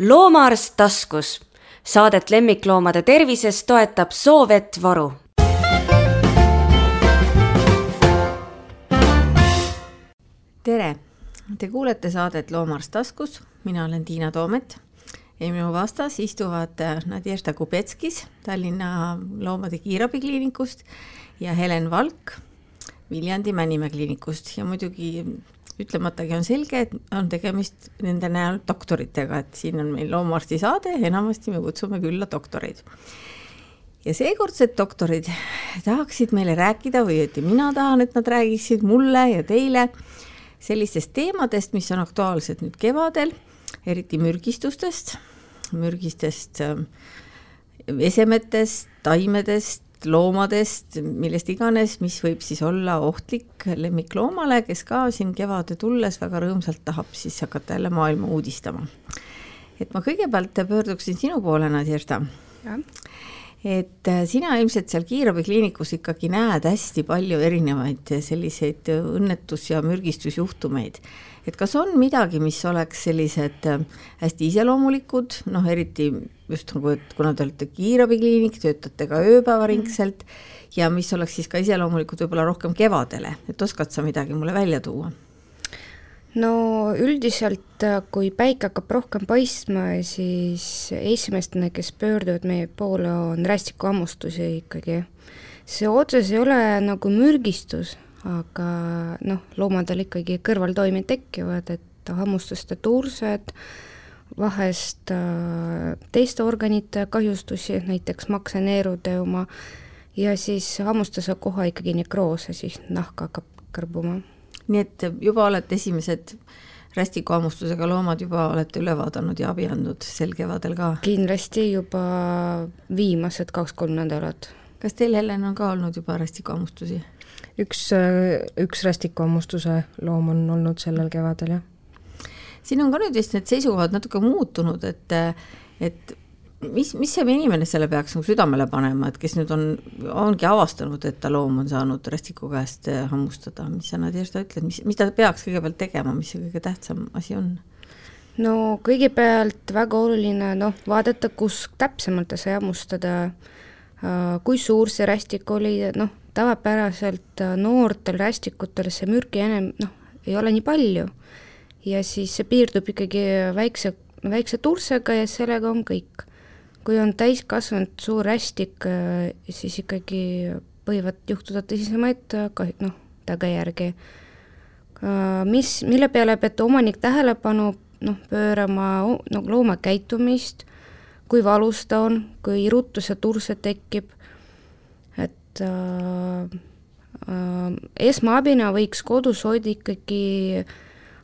loomaarst taskus. Saadet lemmikloomade tervisest toetab Soovett Varu. tere, te kuulete saadet Loomaarst taskus, mina olen Tiina Toomet ja minu vastas istuvad Nadežda Kubetskis Tallinna Loomade Kiirabikliinikust ja Helen Valk Viljandi Männimäe kliinikust ja muidugi ütlematagi on selge, et on tegemist nende näol doktoritega, et siin on meil loomaarsti saade, enamasti me kutsume külla doktoreid. ja seekordsed doktorid tahaksid meile rääkida või õieti mina tahan, et nad räägiksid mulle ja teile sellistest teemadest, mis on aktuaalsed nüüd kevadel, eriti mürgistustest, mürgistest äh, esemetest, taimedest, loomadest, millest iganes, mis võib siis olla ohtlik lemmikloomale, kes ka siin kevade tulles väga rõõmsalt tahab siis hakata jälle maailma uudistama. et ma kõigepealt pöörduksin sinu poole, Nadirda. et äh, sina ilmselt seal kiirabikliinikus ikkagi näed hästi palju erinevaid selliseid õnnetus- ja mürgistusjuhtumeid et kas on midagi, mis oleks sellised äh, hästi iseloomulikud, noh, eriti just nagu, et kuna te olete kiirabikliinik, töötate ka ööpäevaringselt ja mis oleks siis ka iseloomulikud võib-olla rohkem kevadele, et oskad sa midagi mulle välja tuua? no üldiselt, äh, kui päike hakkab rohkem paistma, siis esimestena, kes pöörduvad meie poole, on rästikuhammustusi ikkagi. see otseses ei ole nagu mürgistus aga noh, loomadel ikkagi kõrvaltoimed tekivad, et hammustuste tursed, vahest äh, teiste organite kahjustusi, näiteks makseneerude oma, ja siis hammustuse koha ikkagi nekroose, siis nahk hakkab kõrbuma. nii et juba olete esimesed rästikuhammustusega loomad juba olete üle vaadanud ja abi andnud sel kevadel ka? kindlasti juba viimased kaks-kolm nädalat. kas teil, Helen, on ka olnud juba rästikuhammustusi? Üks, üks rästikuhammustuse loom on olnud sellel kevadel, jah. siin on ka nüüd vist need seisukohad natuke muutunud, et, et mis, mis see inimene selle peaks nagu südamele panema, et kes nüüd on, ongi avastanud, et ta loom on saanud rästiku käest hammustada, mis sa Nadežda ütled, mis, mis ta peaks kõigepealt tegema, mis see kõige tähtsam asi on? no kõigepealt väga oluline noh, vaadata, kus täpsemalt ta sai hammustada, kui suur see rästik oli, noh, tavapäraselt äh, noortel rästikutel see mürki enam noh, ei ole nii palju ja siis see piirdub ikkagi väikse, väikse tursega ja sellega on kõik. kui on täiskasvanud suur rästik, äh, siis ikkagi võivad juhtuda tõsisemaid äh, kahju, noh, tagajärgi. mis, mille peale peate omanik tähelepanu noh, pöörama nagu looma käitumist, kui valus ta on, kui irutus ja turse tekib et äh, äh, esmaabina võiks kodus hoida ikkagi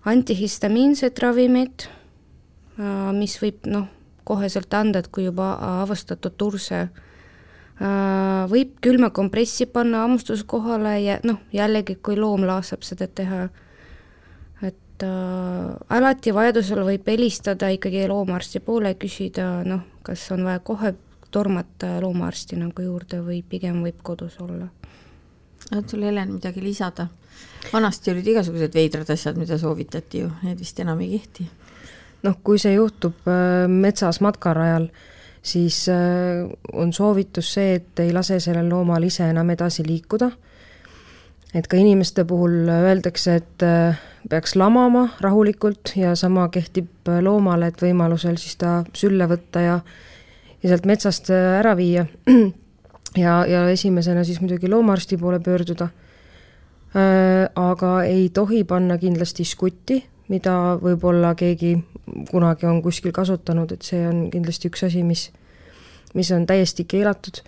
antihistamiinset ravimit äh,, mis võib noh, koheselt anda, et kui juba avastatud turse võib külma kompressi panna hammustuskohale ja noh, jällegi, kui loom laseb seda teha, et äh, alati vajadusel võib helistada ikkagi loomaarsti poole, küsida noh, kas on vaja kohe tormata loomaarsti nagu juurde või pigem võib kodus olla. on sul, Helen, midagi lisada? vanasti olid igasugused veidrad asjad, mida soovitati ju, need vist enam ei kehti. noh, kui see juhtub äh, metsas matkarajal, siis äh, on soovitus see, et ei lase sellel loomal ise enam edasi liikuda. et ka inimeste puhul öeldakse, et äh, peaks lamama rahulikult ja sama kehtib loomale, et võimalusel siis ta sülle võtta ja ja sealt metsast äh, ära viia. ja, ja esimesena siis muidugi loomaarsti poole pöörduda. Äh, aga ei tohi panna kindlasti skutti, mida võib-olla keegi kunagi on kuskil kasutanud, et see on kindlasti üks asi, mis, mis on täiesti keelatud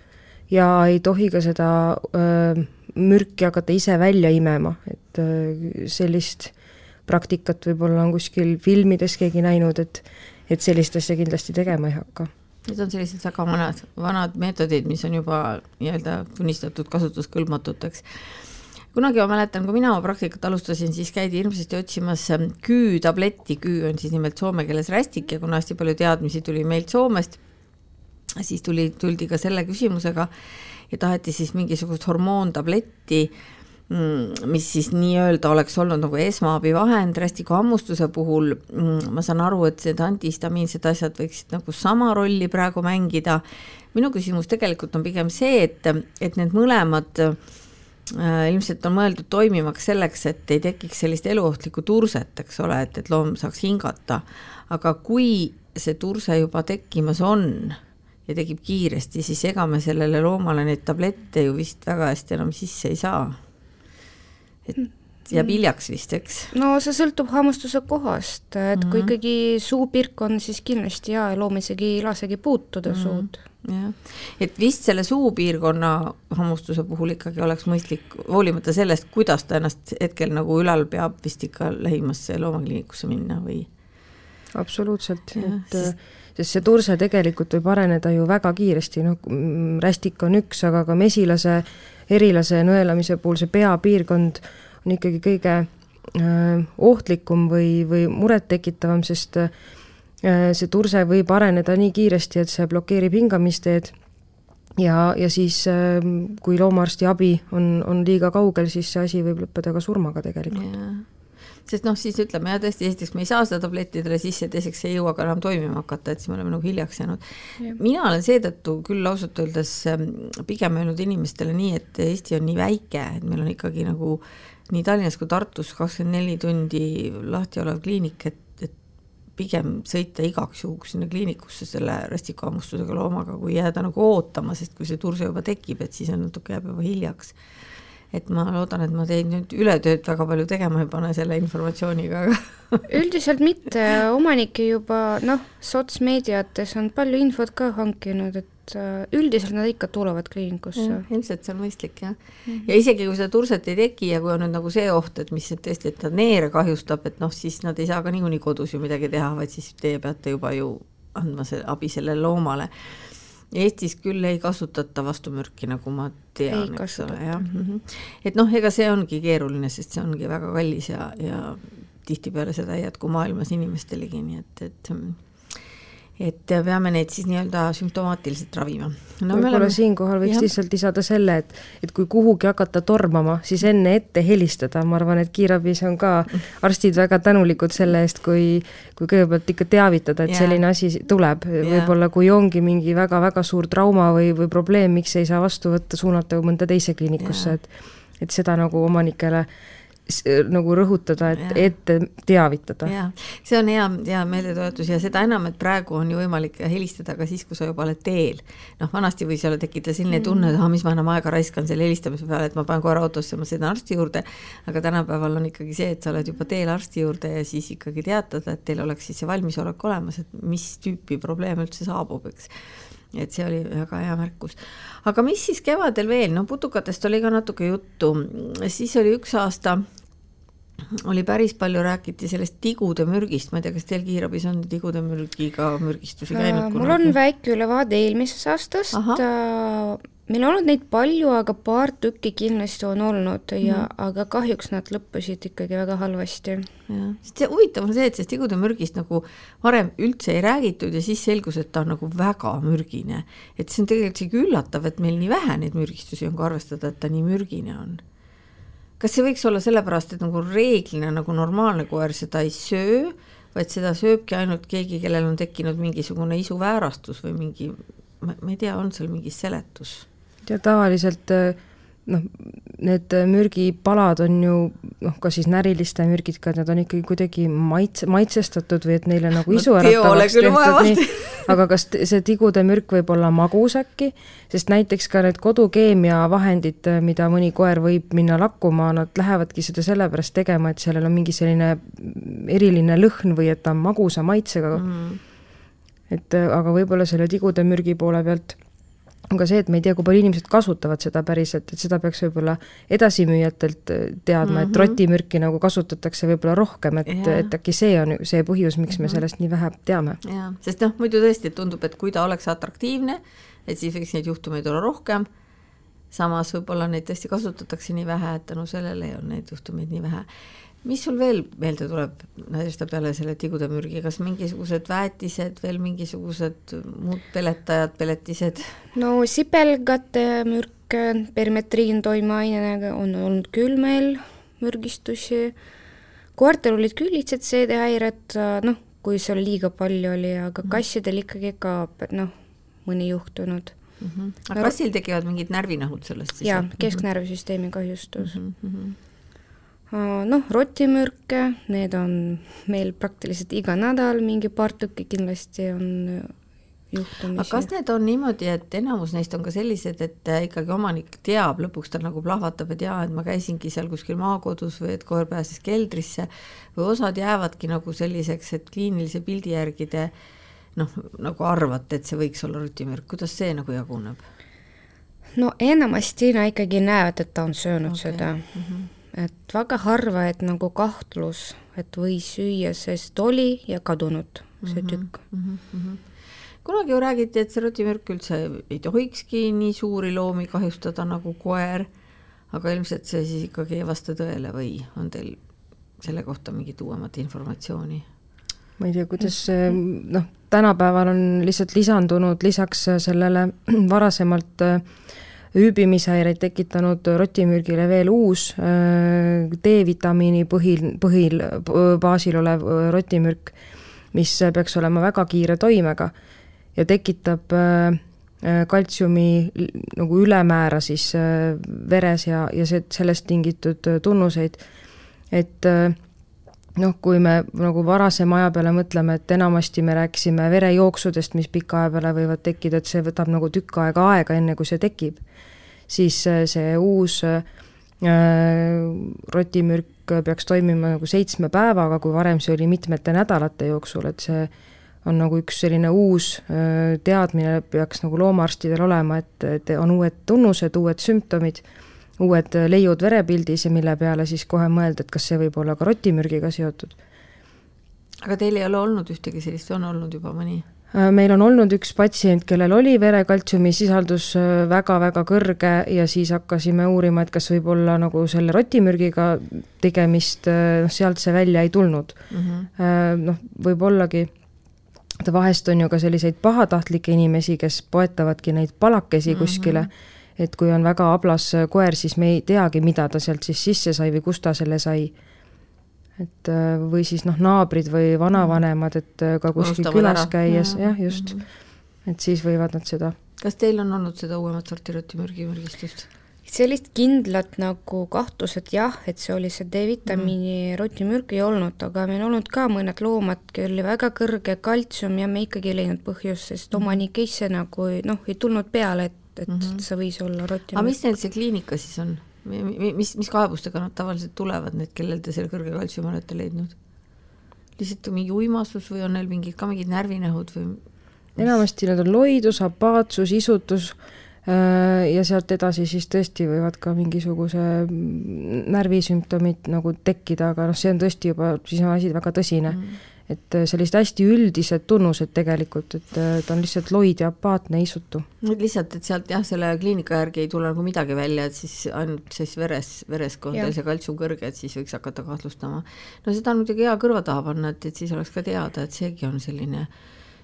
ja ei tohi ka seda öö, äh, mürki hakata ise välja imema, et öö, sellist praktikat võib-olla on kuskil filmides keegi näinud, et et sellist asja kindlasti tegema ei hakka Need on sellised väga vanad, vanad meetodid, mis on juba nii-öelda tunnistatud kasutuskõlbmatuteks. kunagi ma mäletan, kui mina oma praktikat alustasin, siis käidi hirmsasti otsimas ähm, küütabletti, küü on siis nimelt soome keeles rästik ja kuna hästi palju teadmisi tuli meilt Soomest, siis tuli, tuldi ka selle küsimusega ja taheti siis mingisugust hormoontabletti mis siis nii-öelda oleks olnud nagu esmaabivahend rästikuhammustuse puhul, mm, ma saan aru, et need antihistamiinsed asjad võiksid nagu sama rolli praegu mängida, minu küsimus tegelikult on pigem see, et, et need mõlemad äh, ilmselt on mõeldud toimimaks selleks, et ei tekiks sellist eluohtlikku turset, eks ole, et, et loom saaks hingata, aga kui see turse juba tekkimas on ja tekib kiiresti, siis ega me sellele loomale neid tablette ju vist väga hästi enam sisse ei saa. Et jääb hiljaks vist, eks? no see sõltub hammustuse kohast, et mm -hmm. kui mhm. ikkagi suupirk on, siis kindlasti jaa, loom isegi ei lasegi puutuda mm -hmm. suud. jah, et vist selle suupiirkonna hammustuse puhul ikkagi oleks mõistlik, hoolimata sellest, kuidas ta ennast hetkel nagu ülal peab, vist ikka lähimasse loomakliinikusse minna või? absoluutselt, et sest sest see turse tegelikult võib areneda ju väga kiiresti, noh, rästik on üks, aga ka mesilase, erilase nõelamise puhul see peapiirkond on ikkagi kõige äh, ohtlikum või, või murettekitavam, sest äh, see turse võib areneda nii kiiresti, et see blokeerib hingamisteed ja, ja siis äh, kui loomaarsti abi on, on liiga kaugel, siis see asi võib lõppeda ka surmaga tegelikult. Yeah sest noh, siis ütleme jah, tõesti, esiteks me ei saa seda tablettidele sisse, teiseks ei jõua ka enam toimima hakata, et siis me oleme nagu hiljaks jäänud. mina olen seetõttu küll ausalt öeldes ähm, pigem öelnud inimestele nii, et Eesti on nii väike, et meil on ikkagi nagu nii Tallinnas kui Tartus kakskümmend neli tundi lahti olev kliinik, et, et pigem sõita igaks juhuks sinna kliinikusse selle rästikuhammustusega loomaga, kui jääda nagu ootama, sest kui see turse juba tekib, et siis on natuke jääb juba hiljaks et ma loodan, et ma teid nüüd ületööd väga palju tegema ei pane selle informatsiooniga, aga üldiselt mitte, omanikke juba noh, sotsmeediates on palju infot ka hankinud, et äh, üldiselt nad ikka tulevad kliinikusse. ilmselt see on mõistlik jah mm. -hmm. ja isegi kui seda turset ei teki ja kui on nüüd nagu see oht, et mis tõesti, et ta neere kahjustab, et noh, siis nad ei saa ka niikuinii kodus ju midagi teha, vaid siis teie peate juba ju andma see abi sellele loomale Eestis küll ei kasutata vastumürki, nagu ma tean, eks ole, jah mm. -hmm. et noh, ega see ongi keeruline, sest see ongi väga kallis ja, ja tihtipeale seda ei jätku maailmas inimestelegi, nii et, et et peame neid siis nii-öelda sümptomaatiliselt ravima no,. võib-olla oleme... siinkohal võiks ja. lihtsalt lisada selle, et, et kui kuhugi hakata tormama, siis enne ette helistada, ma arvan, et kiirabis on ka arstid väga tänulikud selle eest, kui, kui kõigepealt ikka teavitada, et ja. selline asi tuleb. võib-olla kui ongi mingi väga-väga suur trauma või, või probleem, miks ei saa vastu võtta, suunata mõnda teise kliinikusse, et et seda nagu omanikele nagu rõhutada, et ja. ette teavitada. jaa, see on hea, hea meeldetuletus ja seda enam, et praegu on ju võimalik helistada ka siis, kui sa juba oled teel. noh, vanasti võis jälle tekkida selline tunne, et ah, mis ma enam aega raiskan selle helistamise peale, et ma panen kohe autosse, ma sõidan arsti juurde, aga tänapäeval on ikkagi see, et sa oled juba teel arsti juurde ja siis ikkagi teatada, et teil oleks siis see valmisolek olemas, et mis tüüpi probleem üldse saabub, eks et see oli väga hea märkus. aga mis siis kevadel veel, no putukatest oli ka natuke juttu, siis oli üks aasta oli päris palju, räägiti sellest tigude mürgist, ma ei tea, kas teil kiirabis on tigude mürgiga mürgistusi käinud äh,? mul on väike ülevaade eelmisest aastast, äh, meil on olnud neid palju, aga paar tükki kindlasti on olnud ja mm., aga kahjuks nad lõppesid ikkagi väga halvasti. jah, sest see huvitav on see, et sellest tigude mürgist nagu varem üldse ei räägitud ja siis selgus, et ta on nagu väga mürgine. et see on tegelikult isegi üllatav, et meil nii vähe neid mürgistusi on, kui arvestada, et ta nii mürgine on kas see võiks olla sellepärast, et nagu reeglina nagu normaalne koer seda ei söö, vaid seda sööbki ainult keegi, kellel on tekkinud mingisugune isuväärastus või mingi, ma ei tea, on seal mingi seletus? ja tavaliselt äh, noh, need mürgipalad on ju noh, kas siis näriliste mürgid ka, need on ikkagi kuidagi maitse, maitsestatud või et neile nagu isu äratavaks tehtud, nii, aga kas see tigude mürk võib olla magus äkki, sest näiteks ka need kodukeemiavahendid, mida mõni koer võib minna lakkuma, nad lähevadki seda sellepärast tegema, et sellel on mingi selline eriline lõhn või et ta on magusa maitsega. Mm.. et aga võib-olla selle tigude mürgi poole pealt on ka see, et me ei tea, kui palju inimesed kasutavad seda päriselt, et seda peaks võib-olla edasimüüjatelt äh, teadma mm, -hmm. et mhm. rotimürki nagu kasutatakse võib-olla rohkem, et, et äkki see on see põhjus, miks me mhm. sellest nii vähe teame. jaa, sest noh, muidu tõesti tundub, et kui ta oleks atraktiivne, et siis võiks neid juhtumeid olla rohkem, samas võib-olla neid tõesti kasutatakse nii vähe, et tänu sellele on neid juhtumeid nii vähe mis sul veel meelde tuleb Nadežda peale selle tigude mürgi, kas mingisugused väetised, veel mingisugused muud peletajad, peletised? no sipelgate mürk perimetriin toimeainega on olnud küll meil mürgistusi, koertel olid küll lihtsalt seedehäired, noh, kui seal liiga palju oli, aga mhm. kassidel ikkagi ka noh, mõni juhtunud mm. -hmm. aga kassil tekivad mingid närvinahud sellest siis? jaa, kesknärvisüsteemi kahjustus mm. -hmm. Noh, rotimürke, need on meil praktiliselt iga nädal, mingi paar tükki kindlasti on juhtumisi. aga kas need on niimoodi, et enamus neist on ka sellised, et äh, ikkagi omanik teab, lõpuks ta nagu plahvatab, et jaa, et ma käisingi seal kuskil maakodus või et koer pääses keldrisse või osad jäävadki nagu selliseks, et kliinilise pildi järgi te noh, nagu arvate, et see võiks olla rutimürk, kuidas see nagu jaguneb? no enamasti nad ikkagi näevad, et ta on söönud okay. seda mm. -hmm et väga harva, et nagu kahtlus, et võis süüa, sest oli ja kadunud see mhm, tükk mm. -hmm kunagi ju räägiti, et see rotimürk üldse ei tohikski nii suuri loomi kahjustada nagu koer, aga ilmselt see siis ikkagi ei vasta tõele või on teil selle kohta mingit uuemat informatsiooni? ma ei tea, kuidas noh, tänapäeval on lihtsalt lisandunud lisaks sellele varasemalt ööbimishäireid tekitanud rotimürgile veel uus äh, D-vitamiini põhil, põhil, baasil olev äh, rotimürk, mis peaks olema väga kiire toimega ja tekitab äh, kaltsiumi nagu ülemäära siis veres ja, ja see, sellest tingitud tunnuseid, et noh, kui me nagu varasema aja peale mõtleme, et enamasti me rääkisime verejooksudest, mis pika aja peale võivad tekkida, et see võtab nagu tükk aega aega, enne kui see tekib, siis see uus äh, rotimürk peaks toimima nagu seitsme päevaga, kui varem see oli mitmete nädalate jooksul, et see on nagu üks selline uus teadmine peaks nagu loomaarstidel olema, et, et on uued tunnused, uued sümptomid, uued leiud verepildis ja mille peale siis kohe mõelda, et kas see võib olla ka rotimürgiga seotud. aga teil ei ole olnud ühtegi sellist, on olnud juba mõni? Meil on olnud üks patsient, kellel oli verekaltsiumi sisaldus väga-väga kõrge ja siis hakkasime uurima, et kas võib olla nagu selle rotimürgiga tegemist, noh sealt see välja ei tulnud mm -hmm.. noh, võib-ollagi vaata vahest on ju ka selliseid pahatahtlikke inimesi, kes poetavadki neid palakesi mhm. kuskile mm, -hmm. et kui on väga ablas koer, siis me ei teagi, mida ta sealt siis sisse sai või kust ta selle sai. Et äh, või siis noh, naabrid või vanavanemad, et äh, ka kuskil Unustavad külas ära. käies, jah, just mm, -hmm. et siis võivad nad seda. kas teil on olnud seda uuemat sorti rotimürgi mürgistust? sellist kindlat nagu kahtlus, et jah, et see oli see D-vitamiini mm. rotimürk ei olnud, aga meil olnud ka mõned loomad, kellel oli väga kõrge kaltsium ja me ikkagi ei leidnud põhjust, sest mm. omanik ise nagu noh, ei tulnud peale, et, et mm -hmm. see võis olla rotimürk. aga mis neil see kliinika siis on? Mis, mis kaebustega nad tavaliselt tulevad, need, kellel te selle kõrge kaltsiumi olete leidnud? lihtsalt mingi uimasus või on neil mingid ka mingid närvinähud või? enamasti need on loidus, apaatsus, isutus Äh, ja sealt edasi siis tõesti võivad ka mingisuguse närvisümptomid nagu tekkida, aga noh, see on tõesti juba, siis on asi väga tõsine mm. Et äh, sellised hästi üldised tunnused tegelikult, et äh, ta on lihtsalt loid ja apaatne, isutu. lihtsalt, et sealt jah, selle kliinika järgi ei tule nagu midagi välja, et siis ainult siis veres, veres, kui on teil see kaltsium kõrge, et siis võiks hakata kahtlustama. no seda on muidugi hea kõrva taha panna, et, et siis oleks ka teada, et seegi on selline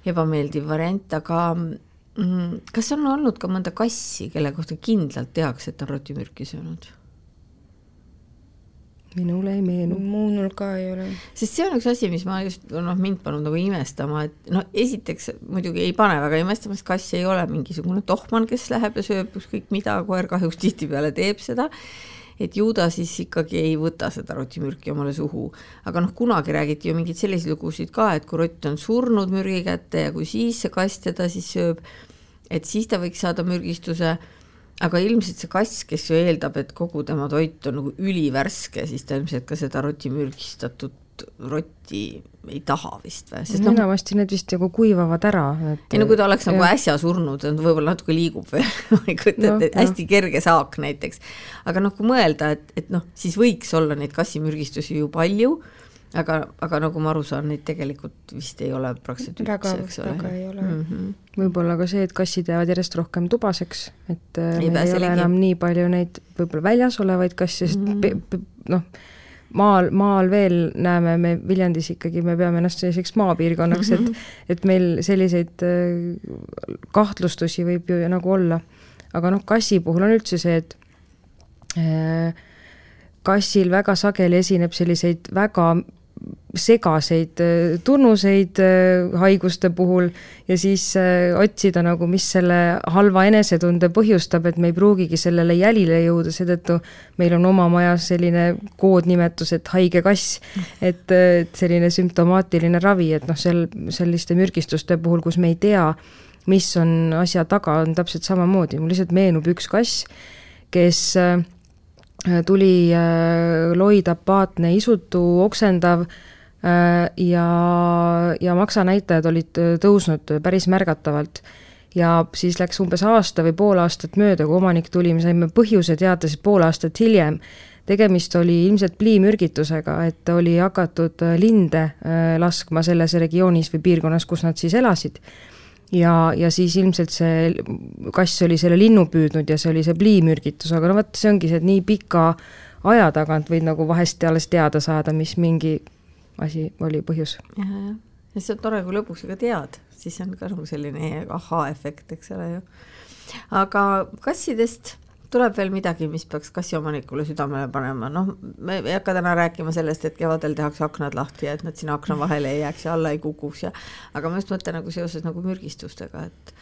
ebameeldiv variant, aga Mm, kas on olnud ka mõnda kassi, kelle kohta kindlalt tehakse, et on rotimürki söönud? Minule ei meenu. minul ka ei ole. sest see on üks asi, mis ma just noh, mind pannud nagu imestama, et noh, esiteks muidugi ei pane väga imestama, sest kass ei ole mingisugune tohman, kes läheb ja sööb ükskõik mida, koer kahjuks tihtipeale teeb seda et ju ta siis ikkagi ei võta seda rotimürki omale suhu. aga noh, kunagi räägiti ju mingeid selliseid lugusid ka, et kui rott on surnud mürgi kätte ja kui siis see kass teda siis sööb, et siis ta võiks saada mürgistuse, aga ilmselt see kass, kes ju eeldab, et kogu tema toit on nagu ülivärske, siis ta ilmselt ka seda rotimürgistatud rotti ei taha vist või? sest no, enamasti need vist nagu kuivavad ära, et ei no kui ta oleks nagu äsja surnud, võib-olla natuke liigub veel ma ei kujuta ette, et hästi kerge saak näiteks. aga noh, kui mõelda, et, et noh, siis võiks olla neid kassimürgistusi ju palju, aga, aga nagu ma aru saan, neid tegelikult vist ei ole praktiliselt üldse, eks ole. väga ei ole mm. -hmm. võib-olla ka see, et kassid jäävad järjest rohkem tubaseks, et äh, ei meil ei ole enam nii palju neid võib-olla väljas olevaid kasse, sest mm -hmm. noh, maal, maal veel näeme me Viljandis ikkagi, me peame ennast selliseks maapiirkonnaks mm, -hmm. et, mhm. et meil selliseid äh, kahtlustusi võib ju nagu olla. aga noh, kassi puhul on üldse see, et äh, kassil väga sageli esineb selliseid väga segaseid äh, tunnuseid äh, haiguste puhul ja siis äh, otsida nagu, mis selle halva enesetunde põhjustab, et me ei pruugigi sellele jälile jõuda, seetõttu meil on oma majas selline koodnimetus, et haige kass. et, et selline sümptomaatiline ravi, et noh, seal selliste mürgistuste puhul, kus me ei tea, mis on asja taga, on täpselt samamoodi, mul lihtsalt meenub üks kass, kes tuli loidapaatne, isutu, oksendav Äh, ja, ja maksanäitajad olid äh, tõusnud päris märgatavalt. ja siis läks umbes aasta või pool aastat mööda, kui omanik tuli, me saime põhjuse teada siis pool aastat hiljem. tegemist oli ilmselt pliimürgitusega, et oli hakatud äh, linde laskma selles regioonis või piirkonnas, kus nad siis elasid ja, ja siis ilmselt see kass oli selle linnu püüdnud ja see oli see pliimürgitus, aga no vot, see ongi see, et nii pika aja tagant võid nagu vahest alles teada saada, mis mingi asi oli põhjus. jah, jah, ja see on tore, kui lõpuks ka tead, siis on ka nagu selline ahhaa-efekt, eks ole ju. aga kassidest tuleb veel midagi, mis peaks kassiomanikule südamele panema, noh, me ei hakka täna rääkima sellest, et kevadel tehakse aknad lahti ja et nad sinna akna vahele ei jääks ja alla ei kukuks ja aga ma just mõtlen nagu seoses nagu mürgistustega, et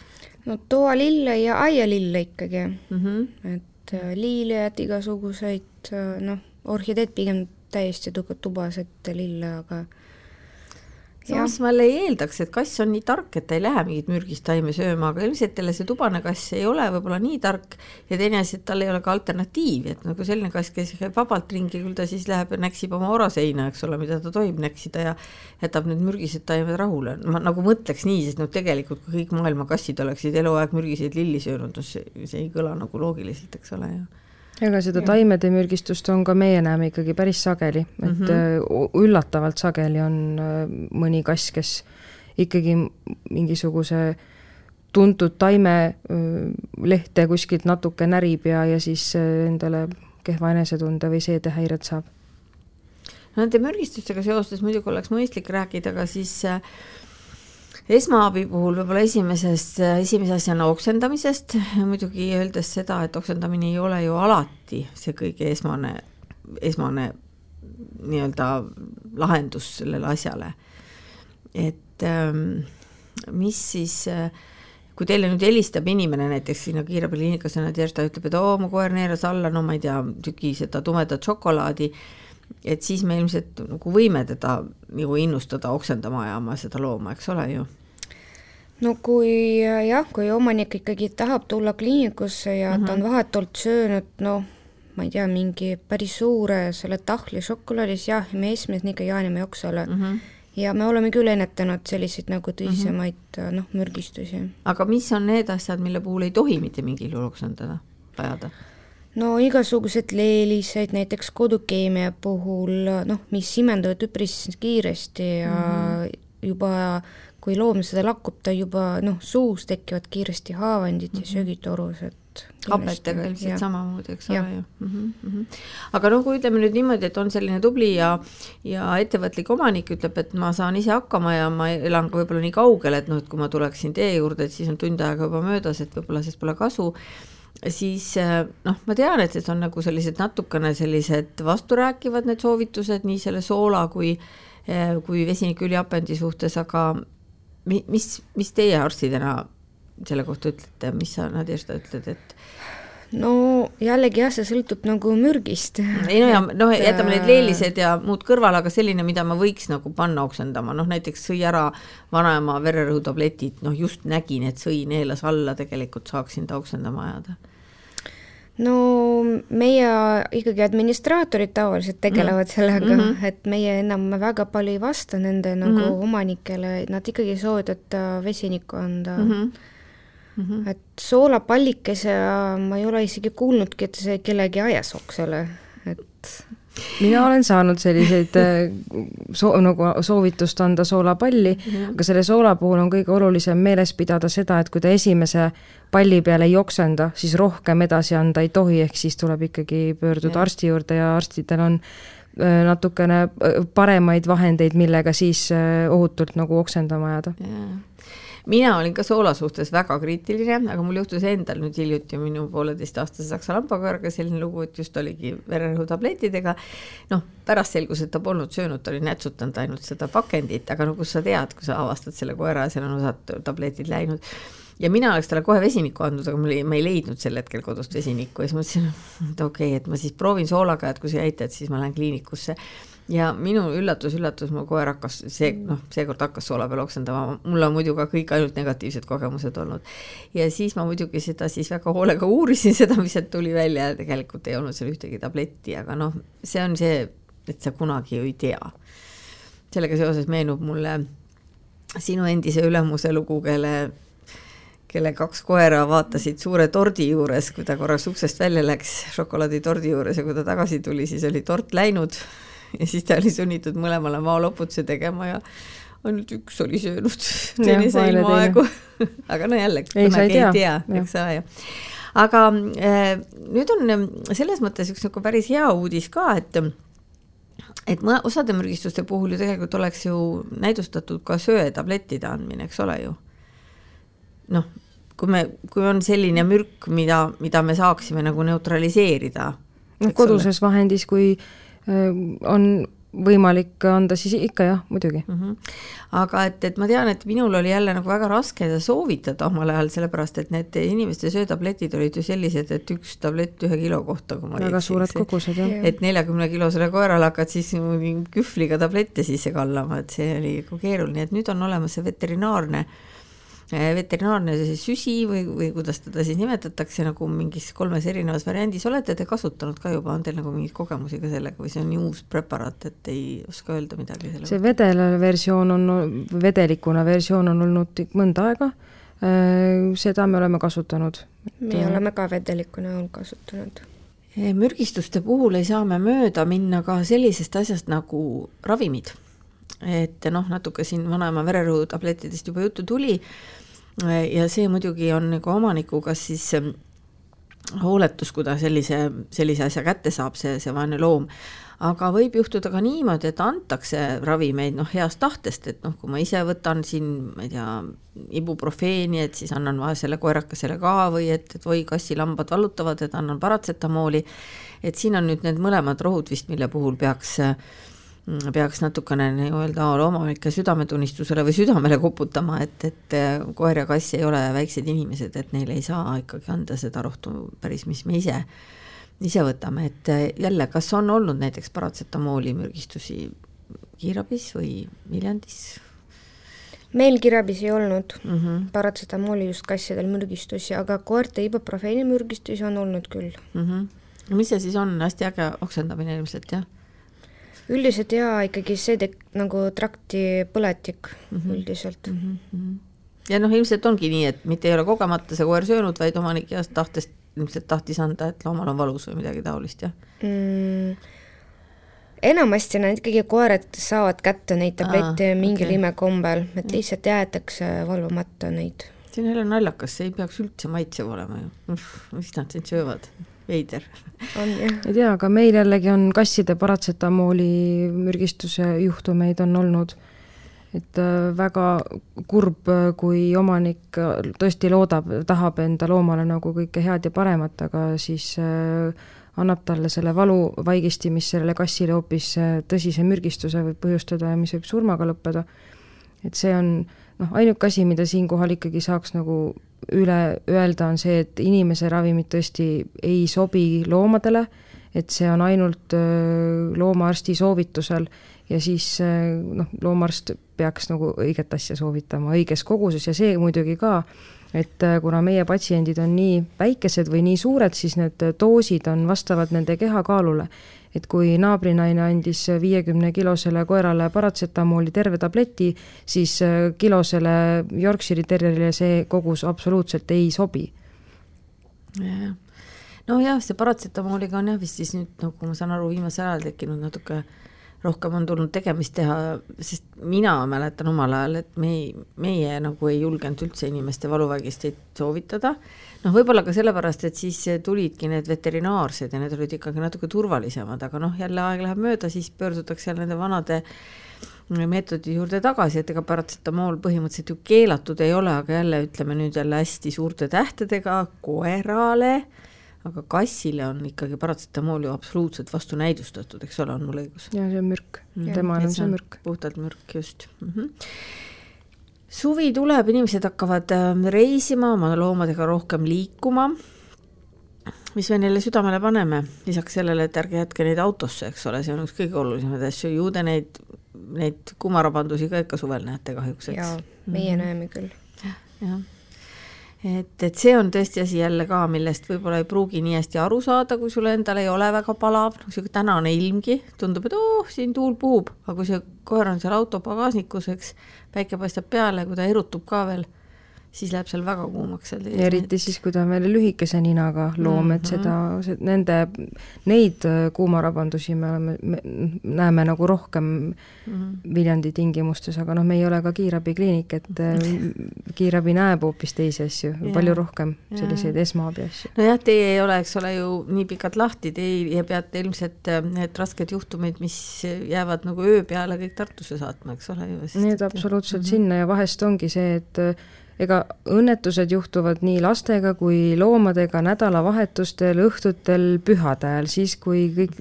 no toalille ja aialille ikkagi mm, -hmm. et äh, liilijad, igasuguseid äh, noh, orhideed pigem täiesti tubased lille, aga samas ma jälle ei eeldaks, et kass on nii tark, et ta ei lähe mingit mürgist taime sööma, aga ilmselt jälle see tubane kass ei ole võib-olla nii tark ja teine asi, et tal ei ole ka alternatiivi, et nagu selline kass, kes käib vabalt ringi, küll ta siis läheb ja näksib oma oraseina, eks ole, mida ta tohib näksida ja jätab need mürgised taimed rahule. ma nagu mõtleks nii, sest noh, tegelikult kui kõik maailma kassid oleksid eluaeg mürgiseid lilli söönud, noh see, see ei kõla nagu loogiliselt, eks ole ju ega seda taimede mürgistust on ka meie näeme ikkagi päris sageli, et mm -hmm. üllatavalt sageli on äh, mõni kass, kes ikkagi mingisuguse tuntud taime äh, lehte kuskilt natuke närib ja, ja siis endale kehva enesetunde või seedehäired saab. nende mürgistustega seoses muidugi oleks mõistlik rääkida ka siis äh, esmaabi puhul võib-olla esimesest, esimese asjana oksendamisest, muidugi öeldes seda, et oksendamine ei ole ju alati see kõige esmane, esmane nii-öelda lahendus sellele asjale. et ähm, mis siis äh, kui teile nüüd helistab inimene näiteks sinna kiirabikliinikasse, Nadežda ütleb, et oo, mu koer neeras alla, no ma ei tea, tüki seda tumedat šokolaadi, et siis me ilmselt nagu võime teda nagu innustada oksendama ajama seda looma, eks ole ju no kui jah, kui omanik ikkagi tahab tulla kliinikusse ja mm -hmm. ta on mhm. vahetult söönud noh, ma ei tea, mingi päris suure selle tahvli šokolaadi, siis jah, me ikka jaanime joksele mm. -hmm. ja me oleme küll ennetanud selliseid nagu tõsisemaid mm -hmm. noh, mürgistusi. aga mis on need asjad, mille puhul ei tohi mitte mingil juhul oksendada, ajada? No igasugused leelised, näiteks kodukeemia puhul, noh, mis imenduvad üpris kiiresti ja mm -hmm. juba kui loom seda lakub, ta juba noh, suus tekivad kiiresti haavandid mm -hmm. ja mhm. söögitorus, et hapetega ilmselt samamoodi, eks ole ju mm. -hmm. aga no kui ütleme nüüd niimoodi, et on selline tubli ja, ja ettevõtlik omanik ütleb, et ma saan ise hakkama ja ma elan ka võib-olla nii kaugel, et noh, et kui ma tuleksin teie juurde, et siis on tund aega juba möödas, et võib-olla sellest pole kasu siis äh, noh, ma tean, et need on nagu sellised natukene sellised vasturääkivad need soovitused nii selle soola kui, äh, kui vesinikülihapendi suhtes, aga mis, mis teie arstidena selle kohta ütlete, mis sa, Nadežda, ütled, et no jällegi jah, see sõltub nagu mürgist. ei no ja noh, jätame need leelised ja muud kõrvale, aga selline, mida ma võiks nagu panna oksendama, noh näiteks sõi ära vanaema vererõhutabletid, noh just nägin, et sõi neelas alla, tegelikult saaksin ta oksendama ajada no meie ikkagi administraatorid tavaliselt tegelevad mm. sellega mm, -hmm. et meie enam väga palju ei vasta nende nagu mm -hmm. omanikele, nad ikkagi soovivad, et vesinikku anda mm. -hmm. Mm -hmm. et soolapallikese ma ei ole isegi kuulnudki, et see kellegi ajas oksele, et mina olen saanud selliseid äh, soo-, nagu soovitust anda soolapalli mm, -hmm. aga selle soola puhul on kõige olulisem meeles pidada seda, et kui ta esimese palli peale ei oksenda, siis rohkem edasi anda ei tohi, ehk siis tuleb ikkagi pöörduda ja. arsti juurde ja arstidel on äh, natukene äh, paremaid vahendeid, millega siis ohutult nagu oksendama ajada mina olin ka soola suhtes väga kriitiline, aga mul juhtus endal nüüd hiljuti minu pooleteistaastase saksa lambakoeraga selline lugu, et just oligi vererõhutablettidega. noh, pärast selgus, et ta polnud söönud, ta oli nätsutanud ainult seda pakendit, aga no kust sa tead, kui sa avastad selle koera ja seal on osad tabletid läinud ja mina oleks talle kohe vesinikku andnud, aga mul ei, ma ei leidnud sel hetkel kodust vesinikku ja siis mõtlesin, et okei okay,, et ma siis proovin soolaga, et kui sa ei aita, et siis ma lähen kliinikusse ja minu üllatus-üllatus, mu koer hakkas, see noh, seekord hakkas soola peal oksendama, mul on muidu ka kõik ainult negatiivsed kogemused olnud. ja siis ma muidugi seda siis väga hoolega uurisin, seda, mis sealt tuli välja ja tegelikult ei olnud seal ühtegi tabletti, aga noh, see on see, et sa kunagi ju ei tea. sellega seoses meenub mulle sinu endise ülemuse lugu, kelle kelle kaks koera vaatasid suure tordi juures, kui ta korraks uksest välja läks, šokolaaditordi juures ja kui ta tagasi tuli, siis oli tort läinud ja siis ta oli sunnitud mõlemale maaloputuse tegema ja ainult üks oli söönud, teine sai ilmaaegu aga no jälle, kunagi ei tea, eks ole ju. aga äh, nüüd on äh, selles mõttes üks nagu päris hea uudis ka, et et ma osade mürgistuste puhul ju tegelikult oleks ju näidustatud ka söetablettide andmine, eks ole ju. noh, kui me, kui on selline mürk, mida, mida me saaksime nagu neutraliseerida. noh, koduses ole. vahendis, kui on võimalik anda, siis ikka jah, muidugi mm. -hmm. aga et, et ma tean, et minul oli jälle nagu väga raske seda soovitada omal ajal, sellepärast et need inimeste söötabletid olid ju sellised, et üks tablett ühe kilo kohta, kui ma väga eks, suured kogused jah. et neljakümne kilosele koerale hakkad siis kühvliga tablette sisse kallama, et see oli nagu keeruline, et nüüd on olemas see veterinaarne äh, veterinaarne süsi või, või kuidas teda siis nimetatakse nagu mingis kolmes erinevas variandis, olete te kasutanud ka juba, on teil nagu mingeid kogemusi ka sellega või see on nii uus preparaat, et ei oska öelda midagi selle see vedelaversioon on, vedelikuna versioon on olnud mõnda aega, äh, seda me oleme kasutanud. me oleme ka vedelikuna kasutanud. Eh, mürgistuste puhul ei saa me mööda minna ka sellisest asjast nagu ravimid. Et noh, natuke siin vanaema vererõhutablettidest juba juttu tuli ja see muidugi on nagu omaniku kas siis ähm, hooletus, kui ta sellise, sellise asja kätte saab, see, see vaene loom, aga võib juhtuda ka niimoodi, et antakse ravimeid noh, heast tahtest, et noh, kui ma ise võtan siin, ma ei tea, ibuprofeeni, et siis annan vaesele koerakesele ka või et, et oi, kassilambad valutavad, et annan paratsetamooli, et siin on nüüd need mõlemad rohud vist, mille puhul peaks äh, peaks natukene nii-öelda loomaomanike südametunnistusele või südamele koputama, et, et äh, koer ja kass ei ole väiksed inimesed, et neile ei saa ikkagi anda seda rohtu päris, mis me ise, ise võtame, et äh, jälle, kas on olnud näiteks paratsetamooli mürgistusi kiirabis või Viljandis? meil kiirabis ei olnud mm -hmm. paratsetamooli just kassidel mürgistusi, aga koerte ibuprofeeni mürgistusi on olnud küll mm. -hmm. mis see siis on, hästi äge oksendamine ilmselt, jah? Üldiselt jaa, ikkagi see tek-, nagu traktipõletik mm -hmm. üldiselt mm. -hmm. ja noh, ilmselt ongi nii, et mitte ei ole kogemata see koer söönud, vaid omanik heast tahtest ilmselt tahtis anda, et loomal on valus või midagi taolist, jah mm,? enamasti nad ikkagi, koerad saavad kätte neid tablette mingil okay. imekombel, et lihtsalt jäetakse valvamata neid. see on jälle naljakas, see ei peaks üldse maitsev olema ju, mis nad siin söövad veider. ei tea, aga meil jällegi on kasside paratsetamooli mürgistuse juhtumeid on olnud. et äh, väga kurb, kui omanik tõesti loodab, tahab enda loomale nagu kõike head ja paremat, aga siis äh, annab talle selle valuvaigisti, mis sellele kassile hoopis äh, tõsise mürgistuse võib põhjustada ja mis võib surmaga lõppeda. et see on noh, ainuke asi, mida siinkohal ikkagi saaks nagu üle öelda, on see, et inimese ravimid tõesti ei sobi loomadele, et see on ainult loomaarsti soovitusel ja siis noh, loomaarst peaks nagu õiget asja soovitama õiges koguses ja see muidugi ka, et kuna meie patsiendid on nii väikesed või nii suured, siis need doosid on vastavad nende kehakaalule et kui naabrinaine andis viiekümne kilosele koerale paratsetamooli terve tableti, siis äh, kilosele Yorkshire'i terrierile see kogus absoluutselt ei sobi. nojah, see paratsetamooliga on jah vist siis nüüd nagu ma saan aru, viimasel ajal tekkinud natuke rohkem on tulnud tegemist teha, sest mina mäletan omal ajal, et me ei, meie nagu ei julgenud üldse inimeste valuvaigisteid soovitada. Noh, võib-olla ka sellepärast, et siis tulidki need veterinaarsed ja need olid ikkagi natuke turvalisemad, aga noh, jälle aeg läheb mööda, siis pöördutakse jälle nende vanade meetodi juurde tagasi, et ega paratsetamool põhimõtteliselt ju keelatud ei ole, aga jälle ütleme nüüd jälle hästi suurte tähtedega koerale, aga kassile on ikkagi paratsetamool ju absoluutselt vastunäidustatud, eks ole, on mul õigus? jaa, see on mürk, temal on see mürk. puhtalt mürk, just mm. -hmm. suvi tuleb, inimesed hakkavad ähm, reisima, oma loomadega rohkem liikuma mis me neile südamele paneme, lisaks sellele, et ärge jätke neid autosse, eks ole, see on üks kõige olulisemaid asju, ju te neid, neid kumarabandusi ka ikka suvel näete kahjuks, eks? jaa, meie mm -hmm. näeme küll. jah, et, et see on tõesti asi jälle ka, millest võib-olla ei pruugi nii hästi aru saada, kui sul endal ei ole väga palav, niisugune tänane ilmgi, tundub, et oh, siin tuul puhub, aga kui see koer on seal auto pagasnikus, eks, päike paistab peale, kui ta erutub ka veel siis läheb seal väga kuumaks seal eriti siis, kui ta on veel lühikese ninaga loom mm, -hmm. et seda, mhm. nende, neid äh, kuumarabandusi me oleme, me näeme nagu rohkem mm -hmm. Viljandi tingimustes, aga noh, me ei ole ka kiirabikliinik, et äh, kiirabi näeb hoopis teisi asju, palju rohkem selliseid esmaabi asju. nojah, teie ei ole, eks ole, ju nii pikalt lahti, teie peate ilmselt äh, need rasked juhtumid, mis jäävad nagu öö peale, kõik Tartusse saatma, eks ole ju. Need absoluutselt mm -hmm. sinna ja vahest ongi see, et ega õnnetused juhtuvad nii lastega kui loomadega nädalavahetustel, õhtutel, pühade ajal, siis kui kõik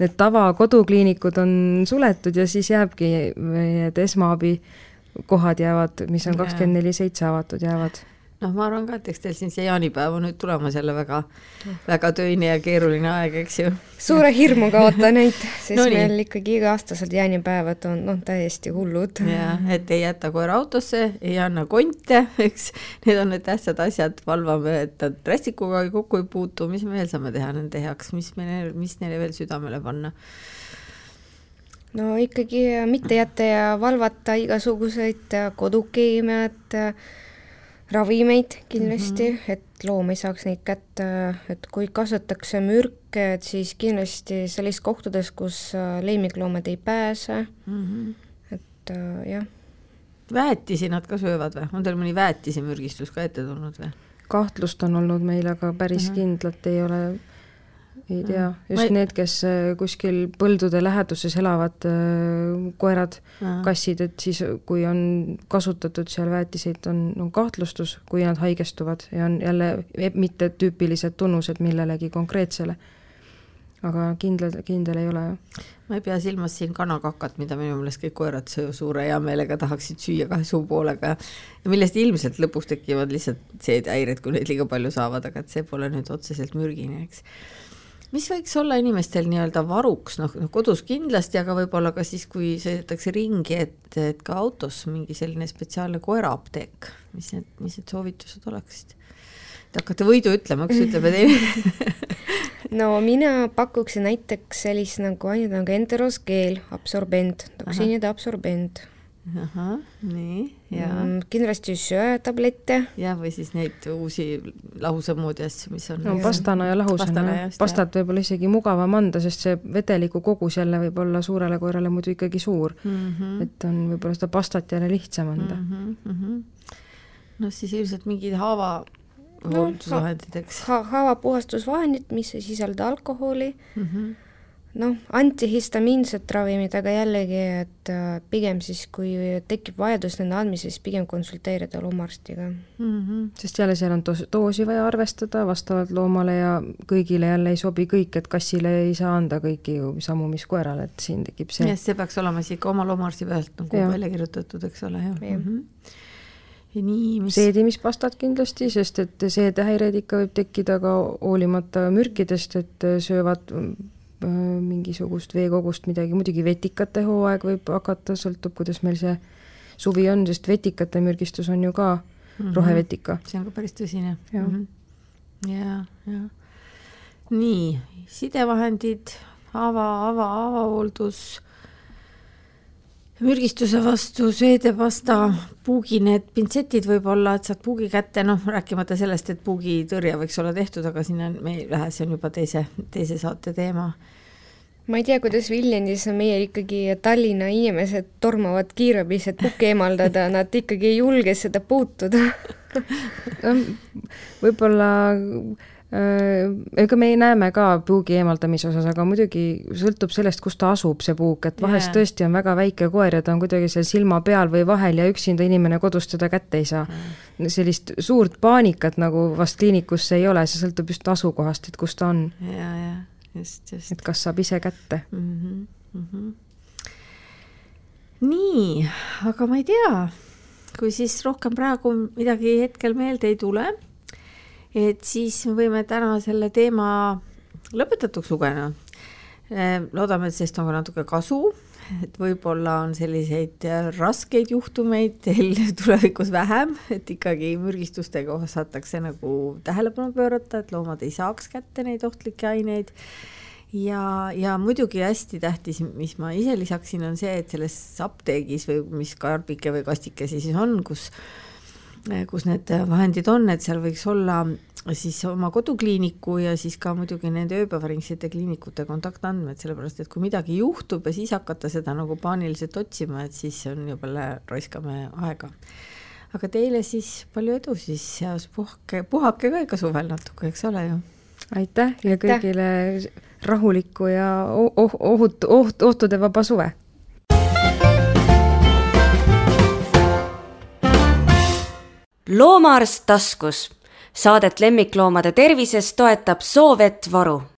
need tavakodukliinikud on suletud ja siis jääbki need esmaabikohad jäävad, mis on kakskümmend neli seitse avatud, jäävad noh, ma arvan ka, et eks teil siin see jaanipäev on nüüd tulemas jälle väga, väga töine ja keeruline aeg, eks ju. suure hirmuga ootan neid, sest no, meil nii. ikkagi iga-aastased jaanipäevad on noh, täiesti hullud. ja, et ei jäta koera autosse, ei anna konte, eks, need on need tähtsad asjad, valvame, et nad rästikuga kokku ei puutu, mis me veel saame teha nende heaks, mis me, mis neile veel südamele panna no ikkagi mitte jätta ja valvata igasuguseid kodukeemiat, ravimeid kindlasti mm, -hmm. et loom ei saaks neid kätte, et kui kasutatakse mürke, et siis kindlasti sellistes kohtades, kus äh, lemmikloomad ei pääse mm, -hmm. et äh, jah. väetisi nad ka söövad või, on teil mõni väetisemürgistus ka ette tulnud või? kahtlust on olnud meil, aga päris mm -hmm. kindlalt ei ole ei tea, just ei... need, kes äh, kuskil põldude läheduses elavad äh, koerad, kassid, et siis kui on kasutatud seal väetiseid, on, on kahtlustus, kui nad haigestuvad ja on jälle mitte tüüpilised tunnused millelegi konkreetsele. aga kindlad, kindel ei ole ju. ma ei pea silmas siin kanakakat, mida minu meelest kõik koerad suure heameelega tahaksid süüa kahe suu poolega ja millest ilmselt lõpuks tekivad lihtsalt seedehäired, kui neid liiga palju saavad, aga et see pole nüüd otseselt mürgine, eks mis võiks olla inimestel nii-öelda varuks, noh, noh kodus kindlasti, aga võib-olla ka siis, kui sõidetakse ringi, et, et ka autos mingi selline spetsiaalne koeraapteek, mis need, mis need soovitused oleksid? Te hakkate võidu ütlema, üks ütleb ja teine no mina pakuksin näiteks sellist nagu ainult nagu enteroskeel, absorbent, toksiinide absorbent ahah, nii, ja mm,. kindlasti söetablette. jah, või siis neid uusi lahuse moodi asju, mis on. no pastana ja lahusena, pastat võib-olla isegi mugavam anda, sest see vedeliku kogus jälle võib olla suurele koerale muidu ikkagi suur mm. -hmm. et on võib-olla seda pastat jälle lihtsam anda mm. -hmm. noh, siis ilmselt mingid haava hooldusvahendid, eks ha. haavapuhastusvahendid, mis ei sisalda alkoholi mm. -hmm noh, antihistamiinsed ravimid, aga jällegi, et äh, pigem siis, kui tekib vajadus nende andmises, pigem konsulteerida loomaarstiga mm. -hmm. sest jälle seal on doos, doosi vaja arvestada vastavalt loomale ja kõigile jälle ei sobi kõik, et kassile ei saa anda kõiki ju samu, mis koerale, et siin tekib see. jah, see peaks olema siis ikka oma loomaarsti pealt nagu ja. välja kirjutatud, eks ole, jah ja. mm. -hmm ja nii, mis seedimispastad kindlasti, sest et seedehäireid ikka võib tekkida ka hoolimata mürkidest, et söövad mingisugust veekogust midagi, muidugi vetikate hooaeg võib hakata, sõltub, kuidas meil see suvi on, sest vetikate mürgistus on ju ka mm -hmm. rohevetika. see on ka päris tõsine. ja mm, -hmm. ja, ja. nii, sidevahendid, ava, ava, avahooldus, mürgistuse vastu seedepasta, puugi need pintsetid võib-olla, et saad puugi kätte, noh, rääkimata sellest, et puugitõrje võiks olla tehtud, aga sinna me ei lähe, see on juba teise, teise saate teema. Ma ei tea, kuidas Viljandis meie ikkagi Tallinna inimesed tormavad kiirabis, et pukke eemaldada, nad ikkagi ei julge seda puutuda. Võib-olla ega me näeme ka puugi eemaldamise osas, aga muidugi sõltub sellest, kus ta asub, see puuk, et vahest yeah. tõesti on väga väike koer ja ta on kuidagi seal silma peal või vahel ja üksinda inimene kodus teda kätte ei saa mm.. sellist suurt paanikat nagu vast kliinikusse ei ole, see sõltub just asukohast, et kus ta on. ja, ja just, just. et kas saab ise kätte mm. -hmm, mm -hmm. nii, aga ma ei tea, kui siis rohkem praegu midagi hetkel meelde ei tule et siis me võime täna selle teema lõpetatuks lugeda. Ehm, loodame, et sellest on ka natuke kasu, et võib-olla on selliseid äh, raskeid juhtumeid teil tulevikus vähem, et ikkagi mürgistustega osatakse nagu tähelepanu pöörata, et loomad ei saaks kätte neid ohtlikke aineid ja, ja muidugi hästi tähtis, mis ma ise lisaksin, on see, et selles apteegis või mis karbike või kastikesi siis on, kus kus need vahendid on, et seal võiks olla siis oma kodukliiniku ja siis ka muidugi nende ööpäevaringsete kliinikute kontaktandmed, sellepärast et kui midagi juhtub ja siis hakata seda nagu paaniliselt otsima, et siis on jube raiskame aega. aga teile siis palju edu siis ja puhake, puhake ka ikka suvel natuke, eks ole ju. aitäh ja kõigile rahulikku ja oh, ohut, oht, ohtude vaba suve loomaarst taskus. Saadet lemmikloomade tervisest toetab Soovet Varu